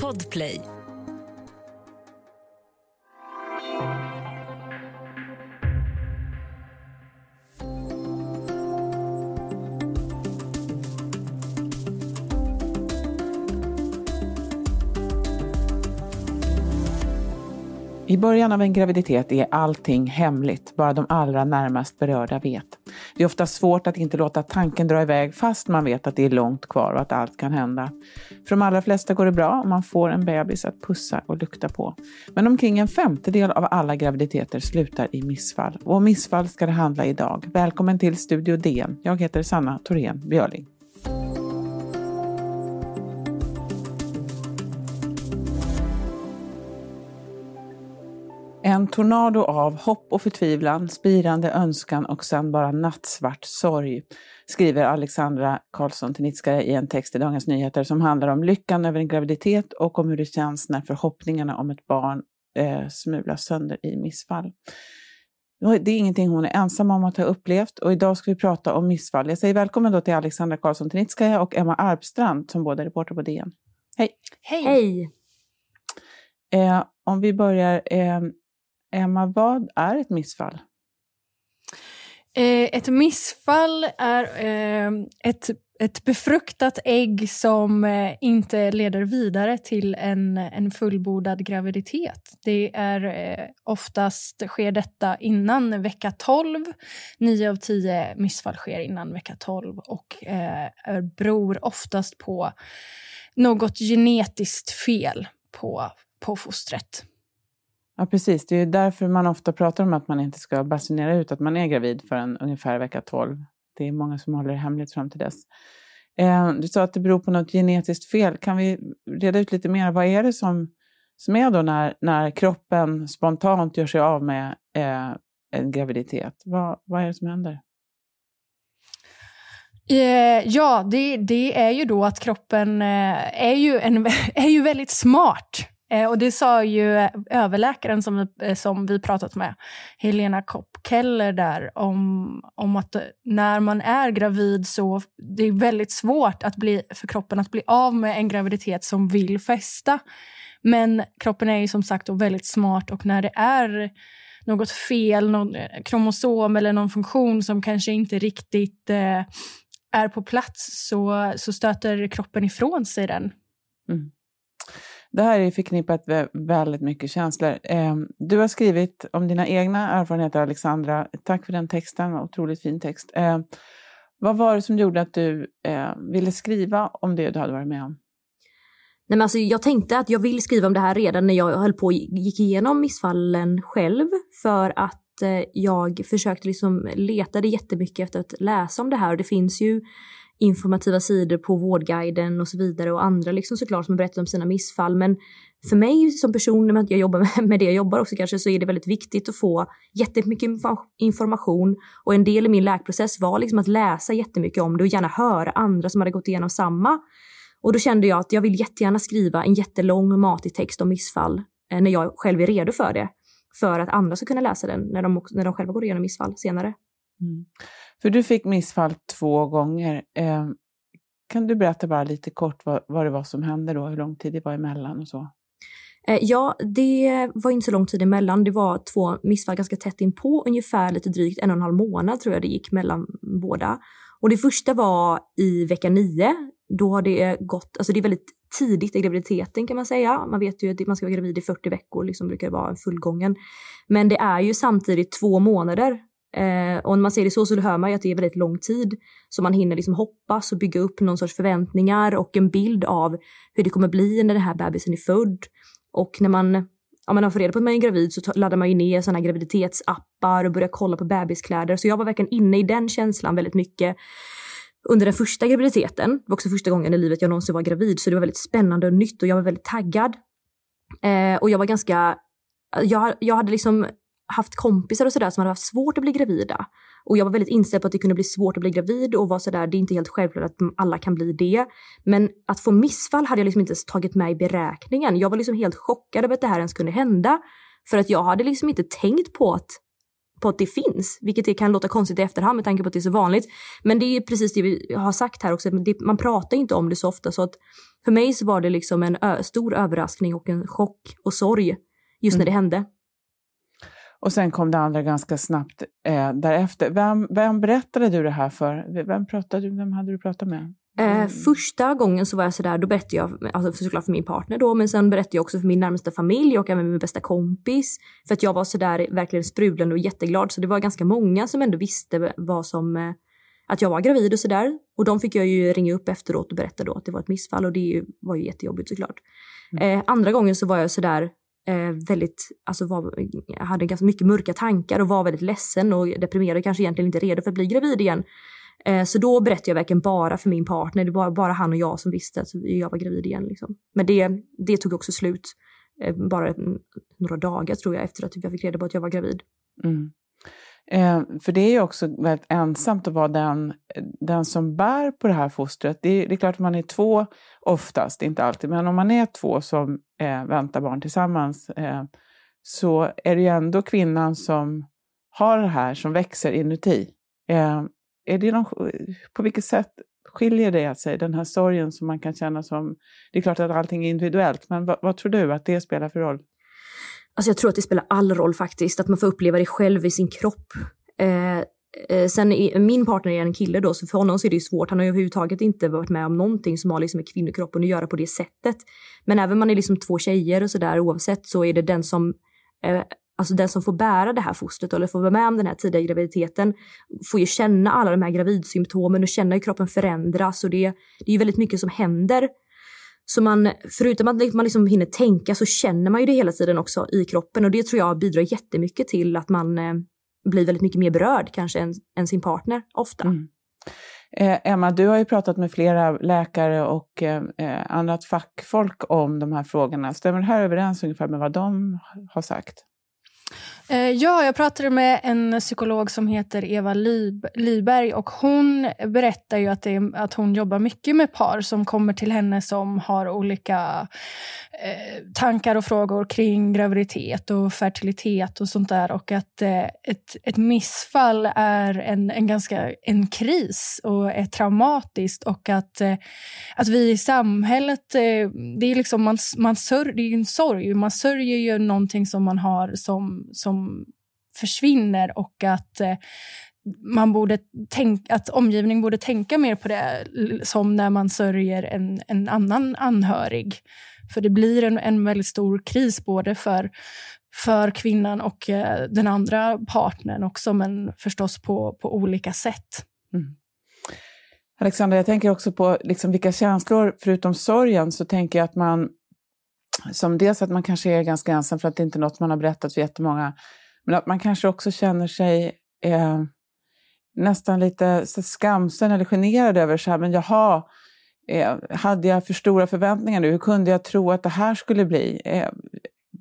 Podplay. I början av en graviditet är allting hemligt, bara de allra närmast berörda vet. Det är ofta svårt att inte låta tanken dra iväg fast man vet att det är långt kvar och att allt kan hända. För de allra flesta går det bra om man får en bebis att pussa och lukta på. Men omkring en femtedel av alla graviditeter slutar i missfall. Och om missfall ska det handla idag. Välkommen till Studio DN. Jag heter Sanna Thorén Björling. En tornado av hopp och förtvivlan, spirande önskan och sen bara nattsvart sorg, skriver Alexandra Karlsson Tinitskaya i en text i Dagens Nyheter som handlar om lyckan över en graviditet och om hur det känns när förhoppningarna om ett barn eh, smulas sönder i missfall. Det är ingenting hon är ensam om att ha upplevt och idag ska vi prata om missfall. Jag säger välkommen då till Alexandra Karlsson Tinitskaya och Emma Arpstrand som båda är reporter på DN. Hej! Hej! Hej. Eh, om vi börjar, eh, Emma, vad är ett missfall? Eh, ett missfall är eh, ett, ett befruktat ägg som eh, inte leder vidare till en, en fullbordad graviditet. Det är eh, oftast sker detta innan vecka 12. Nio av tio missfall sker innan vecka 12 och eh, beror oftast på något genetiskt fel på, på fostret. Ja, precis. Det är därför man ofta pratar om att man inte ska basunera ut att man är gravid förrän ungefär vecka 12. Det är många som håller det hemligt fram till dess. Eh, du sa att det beror på något genetiskt fel. Kan vi reda ut lite mer? Vad är det som, som är då när, när kroppen spontant gör sig av med eh, en graviditet? Vad, vad är det som händer? Eh, ja, det, det, är ju då att kroppen eh, är, ju en, är ju väldigt smart. Eh, och det sa ju överläkaren som vi, eh, som vi pratat med, Helena Kopp-Keller där, om, om att när man är gravid så det är väldigt svårt att bli, för kroppen att bli av med en graviditet som vill fästa. Men kroppen är ju som sagt väldigt smart och när det är något fel, någon eh, kromosom eller någon funktion som kanske inte riktigt eh, är på plats så, så stöter kroppen ifrån sig den. Mm. Det här är förknippat med väldigt mycket känslor. Ehm, du har skrivit om dina egna erfarenheter, Alexandra. Tack för den texten, otroligt fin text. Ehm, vad var det som gjorde att du eh, ville skriva om det du hade varit med om? Nej, men alltså, jag tänkte att jag vill skriva om det här redan när jag höll på och gick igenom missfallen själv. För att eh, jag försökte liksom letade jättemycket efter att läsa om det här. Och det finns ju informativa sidor på Vårdguiden och så vidare och andra liksom såklart som har berättat om sina missfall. Men för mig som person, med att jag jobbar med det jag jobbar också kanske, så är det väldigt viktigt att få jättemycket information. Och en del i min läkprocess var liksom att läsa jättemycket om det och gärna höra andra som hade gått igenom samma. Och då kände jag att jag vill jättegärna skriva en jättelång och matig text om missfall eh, när jag själv är redo för det. För att andra ska kunna läsa den när de, när de själva går igenom missfall senare. Mm. För du fick missfall två gånger. Eh, kan du berätta bara lite kort vad, vad det var som hände då, hur lång tid det var emellan och så? Eh, ja, det var inte så lång tid emellan. Det var två missfall ganska tätt inpå, ungefär lite drygt en och en halv månad tror jag det gick mellan båda. Och det första var i vecka nio. Då har det gått, alltså det är väldigt tidigt i graviditeten kan man säga. Man vet ju att man ska vara gravid i 40 veckor, liksom brukar det vara fullgången. Men det är ju samtidigt två månader Eh, och när man ser det så så hör man ju att det är väldigt lång tid. Så man hinner liksom hoppas och bygga upp någon sorts förväntningar och en bild av hur det kommer bli när den här bebisen är född. Och när man, om man får reda på att man är gravid så laddar man ju ner sådana här graviditetsappar och börjar kolla på bebiskläder. Så jag var verkligen inne i den känslan väldigt mycket under den första graviditeten. Det var också första gången i livet jag någonsin var gravid så det var väldigt spännande och nytt och jag var väldigt taggad. Eh, och jag var ganska jag, jag hade liksom haft kompisar och sådär som hade haft svårt att bli gravida. Och jag var väldigt inställd på att det kunde bli svårt att bli gravid och var sådär, det är inte helt självklart att alla kan bli det. Men att få missfall hade jag liksom inte ens tagit med i beräkningen. Jag var liksom helt chockad över att det här ens kunde hända. För att jag hade liksom inte tänkt på att på att det finns, vilket det kan låta konstigt i efterhand med tanke på att det är så vanligt. Men det är precis det vi har sagt här också, det, man pratar inte om det så ofta så att för mig så var det liksom en stor överraskning och en chock och sorg just när mm. det hände. Och sen kom det andra ganska snabbt eh, därefter. Vem, vem berättade du det här för? Vem, pratade, vem hade du pratat med? Eh, mm. första gången så var jag sådär, då berättade jag alltså såklart för min partner då, men sen berättade jag också för min närmaste familj och även min bästa kompis. För att jag var sådär verkligen sprudlande och jätteglad. Så det var ganska många som ändå visste vad som, eh, att jag var gravid och sådär. Och de fick jag ju ringa upp efteråt och berätta då att det var ett missfall och det var ju jättejobbigt såklart. Mm. Eh, andra gången så var jag sådär eh, väldigt, alltså var, hade ganska mycket mörka tankar och var väldigt ledsen och deprimerad, och kanske egentligen inte redo för att bli gravid igen. Eh, så då berättade jag verkligen bara för min partner, det var bara han och jag som visste att jag var gravid igen. Liksom. Men det, det tog också slut eh, bara några dagar tror jag efter att jag fick reda på att jag var gravid. Mm. Eh, för det är ju också väldigt ensamt att vara den, den som bär på det här fostret. Det är, det är klart att man är två oftast, inte alltid, men om man är två som eh, väntar barn tillsammans eh, så är det ju ändå kvinnan som har det här som växer inuti. Eh, är det någon, på vilket sätt skiljer det sig, den här sorgen som man kan känna som... Det är klart att allting är individuellt, men vad, vad tror du att det spelar för roll? Alltså jag tror att det spelar all roll faktiskt, att man får uppleva det själv i sin kropp. Eh, eh, sen min partner är en kille då, så för honom så är det svårt. Han har överhuvudtaget inte varit med om någonting som har liksom med kvinnokroppen att göra på det sättet. Men även om man är liksom två tjejer och sådär oavsett så är det den som eh, alltså den som får bära det här fostret eller får vara med om den här tidiga graviditeten får ju känna alla de här gravidsymptomen och känna hur kroppen förändras och det, det är ju väldigt mycket som händer. Så man, förutom att liksom man liksom hinner tänka så känner man ju det hela tiden också i kroppen och det tror jag bidrar jättemycket till att man eh, blir väldigt mycket mer berörd kanske än, än sin partner ofta. Mm. Eh, Emma, du har ju pratat med flera läkare och eh, eh annat fackfolk om de här frågorna. Stämmer det här överens ungefär med vad de har sagt? Eh, ja, jag pratade med en psykolog som heter Eva Lyberg och hon berättar ju att, det, att hon jobbar mycket med par som kommer till henne som har olika eh, tankar och frågor kring graviditet och fertilitet och sånt där och att eh, ett, ett missfall är en, en ganska en kris och är traumatiskt och att, eh, att vi i samhället, eh, det är liksom man, man sör, det är en sorg, man sörjer ju någonting som man har som, som försvinner och att eh, man borde tänka, att omgivningen borde tänka mer på det som när man sörjer en, en annan anhörig. För det blir en, en väldigt stor kris både för, för kvinnan och eh, den andra partnern också, men förstås på, på olika sätt. Mm. Alexandra, jag tänker också på liksom vilka känslor, förutom sorgen, så tänker jag att man som dels att man kanske är ganska ensam för att det inte är något man har berättat för jättemånga, men att man kanske också känner sig eh, nästan lite så skamsen eller generad över så här, men jaha, eh, hade jag för stora förväntningar nu? Hur kunde jag tro att det här skulle bli? Eh,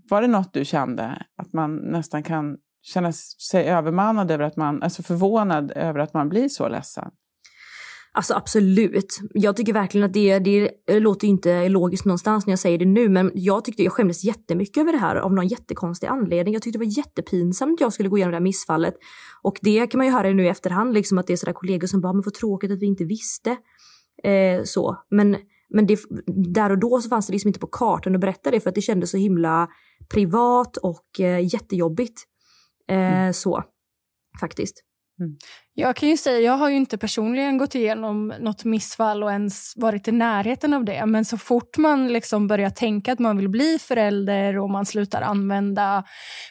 var det något du kände? Att man nästan kan känna sig övermannad över att man, alltså förvånad över att man blir så ledsen? Alltså absolut. Jag tycker verkligen att det, det låter inte logiskt någonstans när jag säger det nu, men jag tyckte jag skämdes jättemycket över det här av någon jättekonstig anledning. Jag tyckte det var jättepinsamt att jag skulle gå igenom det här missfallet. Och det kan man ju höra nu i efterhand, liksom att det är sådär kollegor som bara, men vad tråkigt att vi inte visste. Eh, så. Men, men det, där och då så fanns det liksom inte på kartan att berätta det för att det kändes så himla privat och eh, jättejobbigt. Eh, mm. Så, faktiskt. Mm. Jag kan ju säga, jag har ju inte personligen gått igenom något missfall och ens varit i närheten av det. Men så fort man liksom börjar tänka att man vill bli förälder och man slutar använda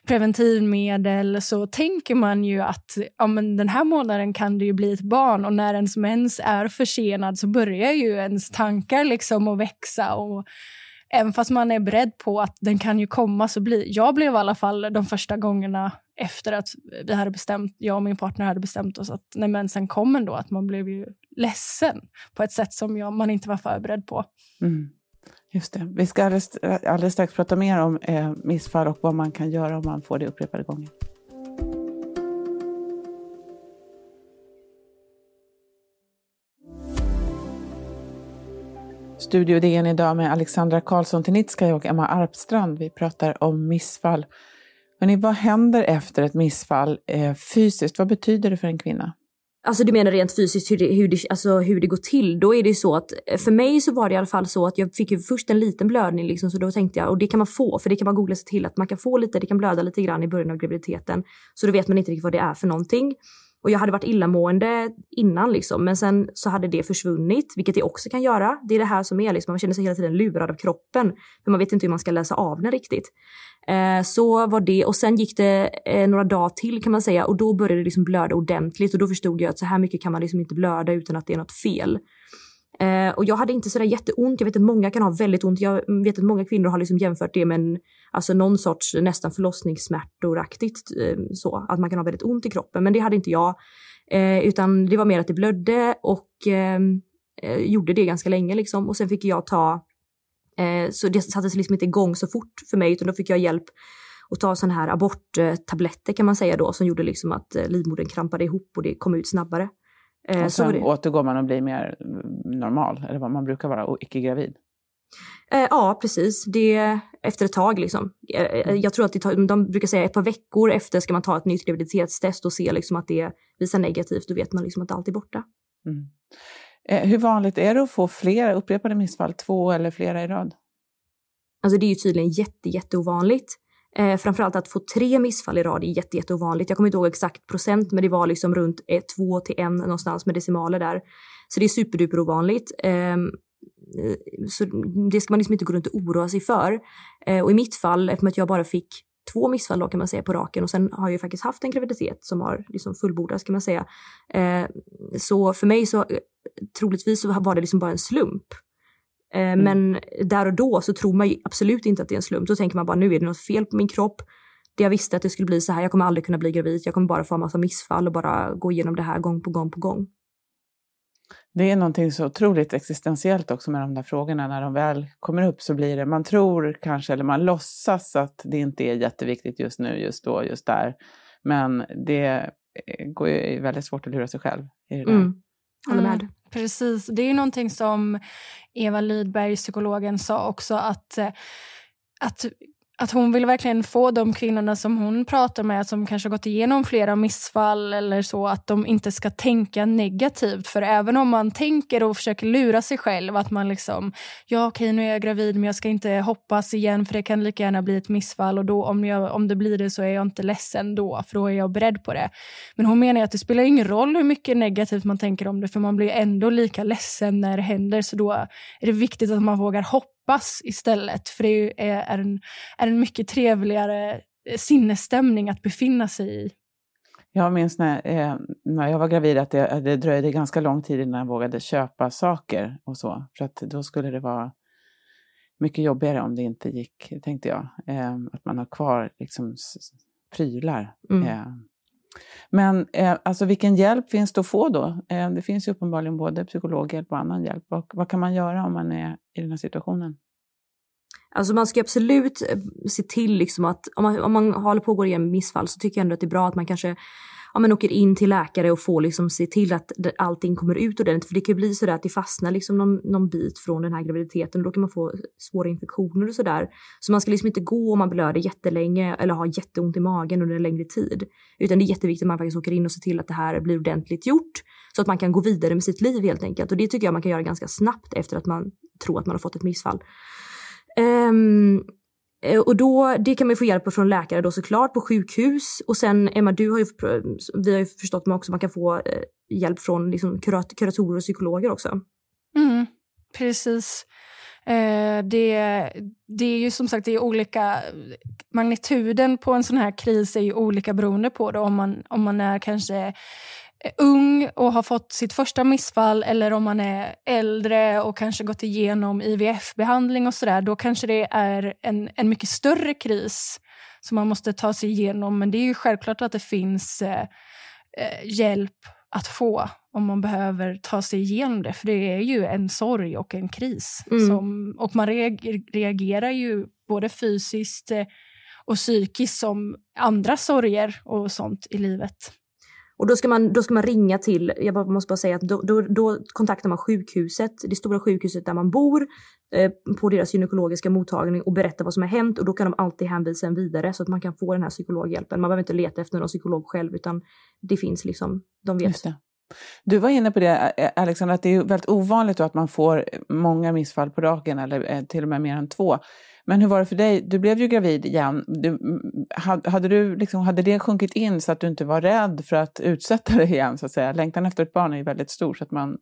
preventivmedel så tänker man ju att ja, men den här månaden kan det ju bli ett barn och när ens mens är försenad så börjar ju ens tankar liksom att växa. Och även fast man är beredd på att den kan ju komma så blir... Jag blev i alla fall de första gångerna efter att vi hade bestämt, jag och min partner hade bestämt oss att när mensen kom ändå, att man blev ju ledsen på ett sätt som jag, man inte var förberedd på. Mm. Just det. Vi ska alldeles, alldeles strax prata mer om eh, missfall och vad man kan göra om man får det upprepade gånger. Studio DN idag med Alexandra Karlsson Tinitskaja och Emma Arpstrand. Vi pratar om missfall Hörrni, vad händer efter ett missfall eh, fysiskt? Vad betyder det för en kvinna? Alltså du menar rent fysiskt hur det, hur, det, alltså hur det går till. Då är det så att eh, för mig så var det i alla fall så att jag fick ju först en liten blödning liksom, så då tänkte jag, och det kan man få, för det kan man googla sig till att man kan få lite, det kan blöda lite grann i början av graviditeten. Så då vet man inte riktigt vad det är för någonting. Och jag hade varit illamående innan liksom, men sen så hade det försvunnit, vilket det också kan göra. Det är det här som är liksom, man känner sig hela tiden lurad av kroppen, för man vet inte hur man ska läsa av den riktigt. Eh, så var det och sen gick det eh, några dagar till kan man säga och då började det liksom blöda ordentligt och då förstod jag att så här mycket kan man liksom inte blöda utan att det är något fel. Eh, och jag hade inte sådär jätteont. Jag vet att många kan ha väldigt ont. Jag vet att många kvinnor har liksom jämfört det med en, alltså någon sorts nästan förlossningssmärtoraktigt eh, så. Att man kan ha väldigt ont i kroppen. Men det hade inte jag. Eh, utan det var mer att det blödde och ehm, eh, gjorde det ganska länge liksom. Och sen fick jag ta, eh, så det sattes liksom inte igång så fort för mig utan då fick jag hjälp att ta sådana här aborttabletter kan man säga då som gjorde liksom att eh, livmodern krampade ihop och det kom ut snabbare. Och sen det... återgår man och blir mer normal, eller vad man brukar vara, icke-gravid? Eh, ja, precis. Det efter ett tag liksom. Eh, mm. Jag tror att tar, de brukar säga ett par veckor efter ska man ta ett nytt graviditetstest och se liksom att det visar negativt. Då vet man liksom att allt är borta. Mm. hur vanligt är det att få flera upprepade missfall, två eller flera i rad? Alltså det är ju tydligen jätte, jätteovanligt. Eh, framförallt att få tre missfall i rad är jätte, jätteovanligt. Jag kommer inte ihåg exakt procent, men det var liksom runt eh, två till en någonstans med decimaler där. Så det är superduper ovanligt. Ehm, eh, så det ska man liksom inte gå runt och oroa sig för. Eh, och i mitt fall, eftersom att jag bara fick två missfall då kan man säga på raken och sen har jag ju faktiskt haft en graviditet som har liksom fullbordats kan man säga. Eh, så för mig så troligtvis så var det liksom bara en slump. Eh, mm. Men där och då så tror man absolut inte att det är en slump. Då tänker man bara nu är det något fel på min kropp. Det jag visste att det skulle bli så här. Jag kommer aldrig kunna bli gravid. Jag kommer bara få en massa missfall och bara gå igenom det här gång på gång på gång. Det är någonting så otroligt existentiellt också med de där frågorna. När de väl kommer upp så blir det, man tror kanske, eller man låtsas att det inte är jätteviktigt just nu, just då, just där. Men det går ju väldigt svårt att lura sig själv i det där. Mm. Håller med. Mm. Precis, det är någonting som Eva Lidberg, psykologen, sa också att, eh, att att hon vill verkligen få de kvinnorna som hon pratar med, som kanske gått igenom flera missfall eller så, att de inte ska tänka negativt. För även om man tänker och försöker lura sig själv att man liksom, ja okej nu är jag gravid men jag ska inte hoppas igen för det kan lika gärna bli ett missfall och då om, jag, om det blir det så är jag inte ledsen då, för då är jag beredd på det. Men hon menar att det spelar ingen roll hur mycket negativt man tänker om det, för man blir ändå lika ledsen när det händer, så då är det viktigt att man vågar hoppas hoppas istället. För det är en, är en mycket trevligare eh, sinnesstämning att befinna sig i. Jag minns när, eh, när jag var gravid att det, det dröjde ganska lång tid innan jag vågade köpa saker och så. För att då skulle det vara mycket jobbigare om det inte gick, tänkte jag. Eh, att man har kvar liksom, prylar. Mm. Eh, men eh, alltså vilken hjälp finns det att få då? Eh, det finns ju uppenbarligen både psykologhjälp och annan hjälp. Och vad kan man göra om man är i den här situationen? Alltså man ska absolut eh, se till liksom att om man, om man håller på att gå igenom missfall så tycker jag ändå att det är bra att man kanske ja, men åker in till läkare och får liksom se till att allting kommer ut ordentligt. För det kan ju bli så att det fastnar liksom någon, någon bit från den här graviditeten och då kan man få svåra infektioner och sådär. Så man ska liksom inte gå om man blöder jättelänge eller har jätteont i magen under en längre tid. Utan det är jätteviktigt att man faktiskt åker in och ser till att det här blir ordentligt gjort. Så att man kan gå vidare med sitt liv helt enkelt. Och det tycker jag man kan göra ganska snabbt efter att man tror att man har fått ett missfall. Um, Eh, och då, det kan man få hjälp från läkare då såklart på sjukhus. Och sen Emma, du har ju, vi har ju förstått att man kan få eh, hjälp från liksom kurat, kuratorer och psykologer också. Mm, precis. Eh, det, det är ju som sagt det är olika, magnituden på en sån här kris är ju olika beroende på det. Om man, om man är kanske ung och har fått sitt första missfall eller om man är äldre och kanske gått igenom IVF-behandling och sådär, då kanske det är en, en mycket större kris som man måste ta sig igenom. Men det är ju självklart att det finns eh, eh hjälp att få om man behöver ta sig igenom det. För det är ju en sorg och en kris. Mm. Som, och man reagerar ju både fysiskt eh, och psykiskt som andra sorger och sånt i livet. Och då ska man, då ska man ringa till, jag måste bara säga att då, då, då kontaktar man sjukhuset, det stora sjukhuset där man bor, eh, på deras gynekologiska mottagning och berättar vad som har hänt och då kan de alltid hänvisa en vidare så att man kan få den här psykologhjälpen. Man behöver inte leta efter någon psykolog själv utan det finns liksom, de vet. Du var inne på det Alexandra, att det är väldigt ovanligt att man får många missfall på raken eller eh, till och med mer än två. Men hur var det för dig? Du blev ju gravid igen. Du, hade, du liksom, hade det sjunkit in så att du inte var rädd för att utsätta dig igen? Så att säga? Längtan efter ett barn är ju väldigt stor. Så att man,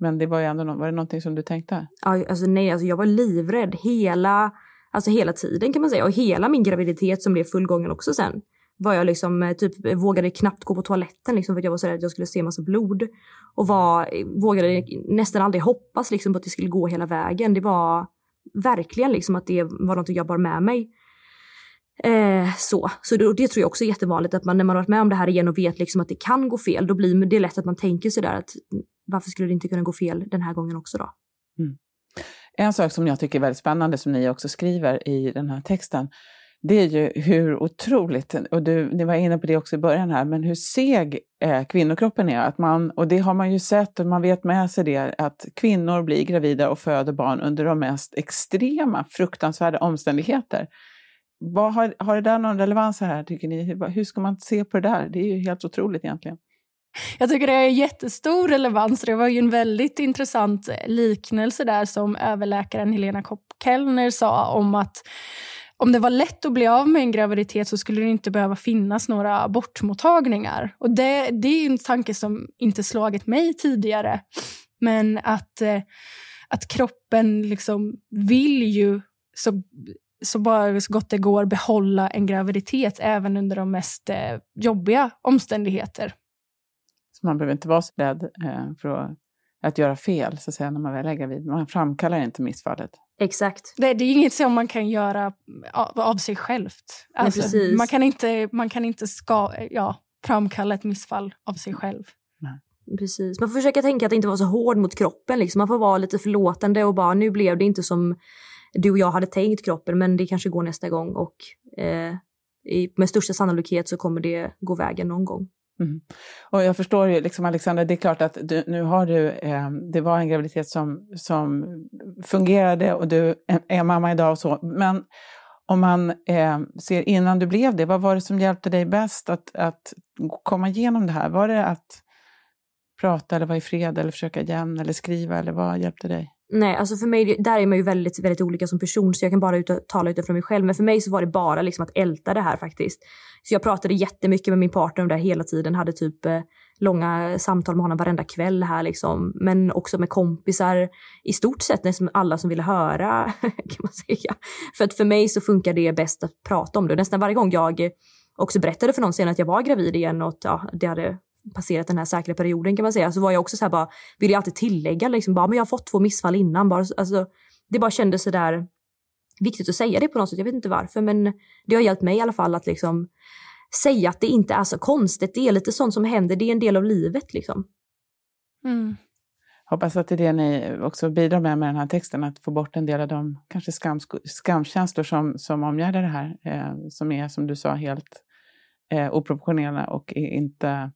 men det var, ju ändå, var det någonting som du tänkte? Ja, alltså nej, alltså jag var livrädd hela, alltså hela tiden kan man säga. Och hela min graviditet som blev fullgången också sen. Var jag liksom, eh, typ, vågade knappt gå på toaletten liksom, för att jag var så rädd att jag skulle se massa blod. Och var, eh, vågade nästan aldrig hoppas liksom, på att det skulle gå hela vägen. Det var verkligen liksom att det var något jag bar med mig. Eh, så så det, det, tror jag också är jättevanligt att man när man varit med om det här igen och vet liksom att det kan gå fel, då blir det lätt att man tänker sådär att varför skulle det inte kunna gå fel den här gången också då? Mm. En sak som jag tycker är väldigt spännande som ni också skriver i den här texten, det är ju hur otroligt, och du, ni var inne på det också i början här, men hur seg eh, kvinnokroppen är. Att man, och det har man ju sett och man vet med sig det, att kvinnor blir gravida och föder barn under de mest extrema, fruktansvärda omständigheter. Vad har, har det där någon relevans här, tycker ni? Hur, hur ska man se på det där? Det är ju helt otroligt egentligen. Jag tycker det är jättestor relevans. Det var ju en väldigt intressant liknelse där som överläkaren Helena Kopp-Kellner sa om att om det var lätt att bli av med en graviditet så skulle det inte behöva finnas några abortmottagningar. Och det, det är en tanke som inte slagit mig tidigare. Men att, eh, att kroppen liksom vill ju så, så bara så gott det går behålla en graviditet även under de mest eh, jobbiga omständigheter. Så man behöver inte vara så rädd eh, för att, att göra fel så att säga, när man väl är gravid. Man framkallar inte missfallet. Exakt. Det, det, är inget som man kan göra av, av sig självt. Alltså, Nej, man kan inte, man kan inte ska, ja, framkalla ett missfall av sig själv. Nej. Precis. Man får försöka tänka att inte vara så hård mot kroppen. Liksom. Man får vara lite förlåtande och bara nu blev det inte som du och jag hade tänkt kroppen men det kanske går nästa gång och eh, med största sannolikhet så kommer det gå vägen någon gång. Mm. Och jag förstår ju, liksom Alexandra, det är klart att du, nu har du, eh, det var en graviditet som, som fungerade och du är mamma idag och så. Men om man eh, ser innan du blev det, vad var det som hjälpte dig bäst att, att komma igenom det här? Var det att prata eller vara i fred eller försöka igen eller skriva eller vad hjälpte dig? Nej, alltså för mig, där är man ju väldigt, väldigt olika som person så jag kan bara ut tala utifrån mig själv. Men för mig så var det bara liksom att älta det här faktiskt. Så jag pratade jättemycket med min partner om det här hela tiden, hade typ eh, långa samtal med honom varenda kväll här liksom. Men också med kompisar, i stort sett nästan alla som ville höra kan man säga. För att för mig så funkar det bäst att prata om det. Nästan varje gång jag också berättade för någon sen att jag var gravid igen och att ja, det hade passerat den här säkra perioden kan man säga, så var jag också så här bara, ville jag alltid tillägga liksom bara, men jag har fått två missfall innan. Bara, alltså, det bara kändes sådär viktigt att säga det på något sätt. Jag vet inte varför, men det har hjälpt mig i alla fall att liksom säga att det inte är så konstigt. Det är lite sånt som händer, det är en del av livet liksom. Mm. Hoppas att det är det ni också bidrar med med den här texten, att få bort en del av de kanske skam, skamkänslor som, som omgärdar det här, eh, som är som du sa helt eh, oproportionerliga och inte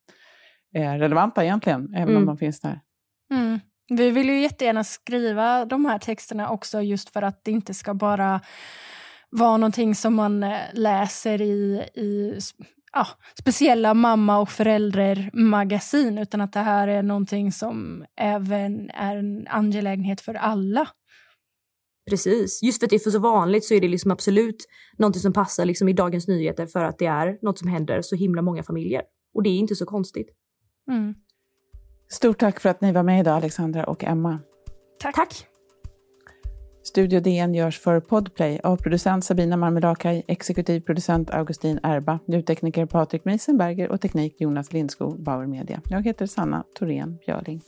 relevanta egentligen, även mm. om de finns där. Mm. Vi vill ju jättegärna skriva de här texterna också just för att det inte ska bara vara någonting som man eh, läser i, i ja, speciella mamma och föräldrarmagasin utan att det här är någonting som även är en angelägenhet för alla. Precis. Just för att det är för så vanligt så är det liksom absolut någonting som passar liksom i Dagens Nyheter för att det är något som händer så himla många familjer. Och det är inte så konstigt. Mm. Stort tack för att ni var med idag, Alexandra och Emma. Tack. tack. Studio DN görs för Podplay av producent Sabina Marmelakai, exekutiv producent Augustin Erba, ljudtekniker Patrik Miesenberger och teknik Jonas Lindskog, Bauer Media. Jag heter Sanna Thorén Björling.